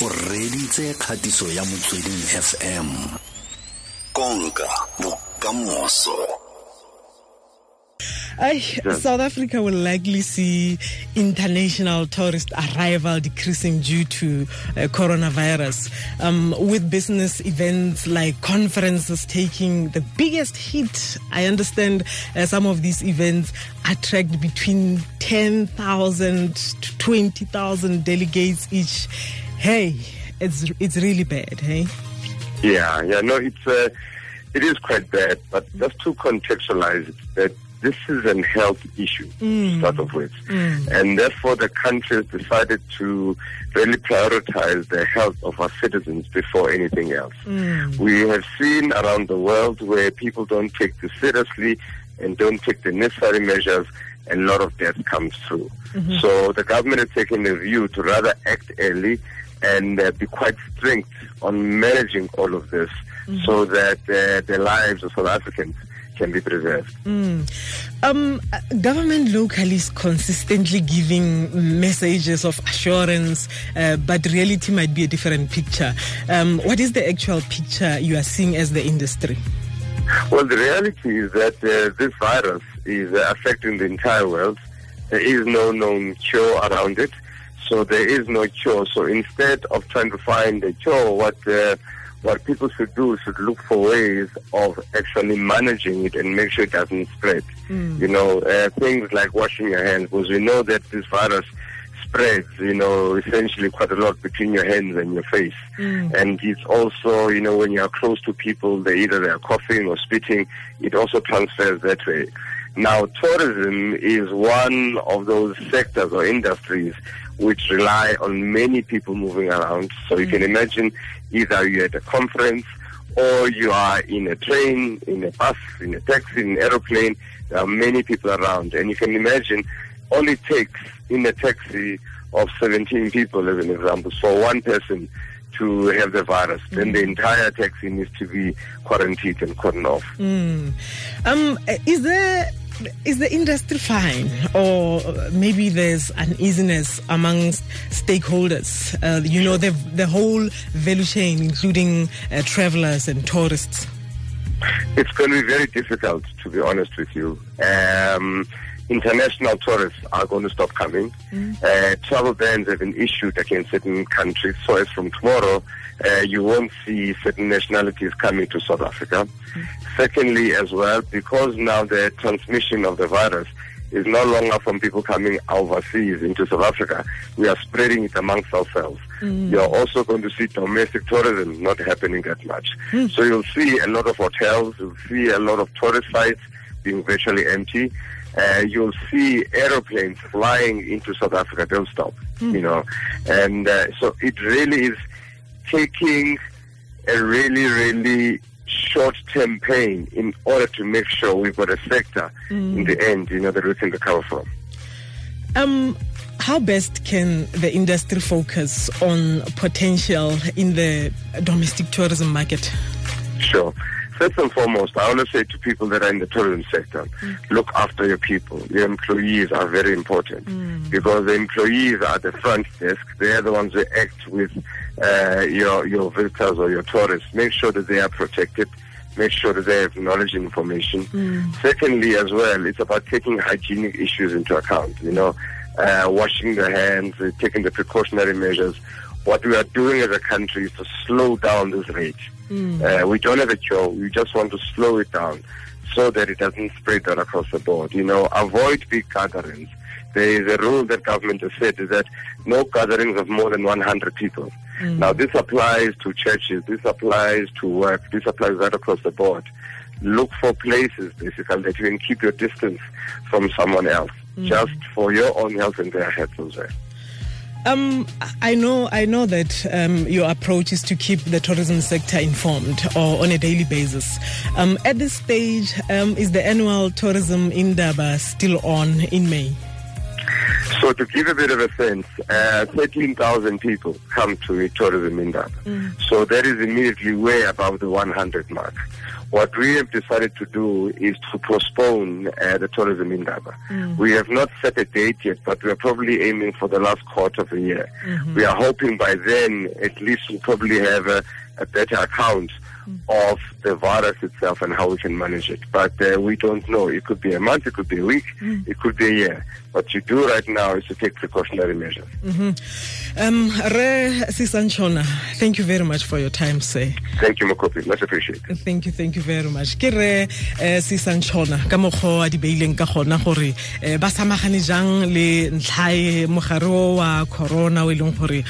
o reditse kgatiso ya motsweding fm konka bokamoso I, South Africa will likely see international tourist arrival decreasing due to uh, coronavirus, um, with business events like conferences taking the biggest hit. I understand uh, some of these events attract between 10,000 to 20,000 delegates each. Hey, it's it's really bad, hey? Yeah, yeah, no, it's uh, it is quite bad, but just to contextualize it, that this is a health issue Mm. to start off with. And therefore, the country has decided to really prioritize the health of our citizens before anything else. We have seen around the world where people don't take this seriously and don't take the necessary measures, and a lot of death comes through. So the government has taken a view to rather act early and uh, be quite strict on managing all of this so that uh, the lives of South Africans can be preserved. Um, uh, government locally is consistently giving messages of assurance, uh, but reality might be a different picture. Um, what is the actual picture you are seeing as the industry? Well, the reality is that uh, this virus is uh, affecting the entire world. There is no known cure around it, so there is no cure. So instead of trying to find a cure, what uh, what people should do should look for ways of actually managing it and make sure it doesn't spread. You know, uh, things like washing your hands, because we know that this virus spreads, you know, essentially quite a lot between your hands and your face. And it's also, you know, when you are close to people, they either they are coughing or spitting, it also transfers that way. Now, tourism is one of those sectors or industries which rely on many people moving around. So you can imagine either you're at a conference or you are in a train, in a bus, in a taxi, in an aeroplane. There are many people around. And you can imagine all it takes in a taxi of 17 people, as an example, for one person to have the virus. Then the entire taxi needs to be quarantined and cordoned off. Um, uh, is there is the industry fine, or maybe there's uneasiness amongst stakeholders? Uh, you know, the the whole value chain, including uh, travelers and tourists. It's going to be very difficult, to be honest with you. Um, international tourists are going to stop coming. Uh, travel bans have been issued against certain countries. So as from tomorrow, uh, you won't see certain nationalities coming to South Africa. Secondly, as well, because now the transmission of the virus is no longer from people coming overseas into South Africa, we are spreading it amongst ourselves. You're also going to see domestic tourism not happening that much. So you'll see a lot of hotels, you'll see a lot of tourist sites being virtually empty. Uh, you'll see aeroplanes flying into South Africa. They'll stop, you know. And uh, so it really is taking a really, really short-term pain in order to make sure we've got a sector in the end, you know, that we can recover from. Um, how best can the industry focus on potential in the domestic tourism market? Sure. First and foremost, I want to say to people that are in the tourism sector, look after your people. Your employees are very important because the employees are the front desk. They're the ones who act with uh, your your visitors or your tourists. Make sure that they are protected. Make sure that they have knowledge and information. Secondly, as well, it's about taking hygienic issues into account. You know, uh, washing their hands, uh, taking the precautionary measures. What we are doing as a country is to slow down this rate. Hmm. Uh, we don't have a cure. We just want to slow it down so that it doesn't spread out across the board. You know, avoid big gatherings. There is a rule that government has said is that no gatherings of more than 100 people. Hmm. Now, this applies to churches. This applies to work. This applies right across the board. Look for places, basically, that you can keep your distance from someone else, hmm. just for your own health and their health as well. Um, I know, I know that um, your approach is to keep the tourism sector informed or on a daily basis. Um, at this stage, um, is the annual tourism indaba still on in May? So to give a bit of a sense, uh, 13,000 people come to tourism in Indaba. So that is immediately way above the 100 mark. What we have decided to do is to postpone uh, the tourism in Indaba. We have not set a date yet, but we are probably aiming for the last quarter of the year. We are hoping by then at least we'll probably have a, a better account of the virus itself and how we can manage it. But uh, we don't know. It could be a month, it could be a week, it could be a year. What you do right now is to take precautionary measures. Um, Re Sisa Ntshona, thank you very much for your time, sir. Thank you, Mokopi. Much appreciated. thank you thank you very much ke re eh, sisantšhona ka mokgwa a di beileng ka gona gore eh, ba samagane jang le ntlha e mogare wa corona o e leng gore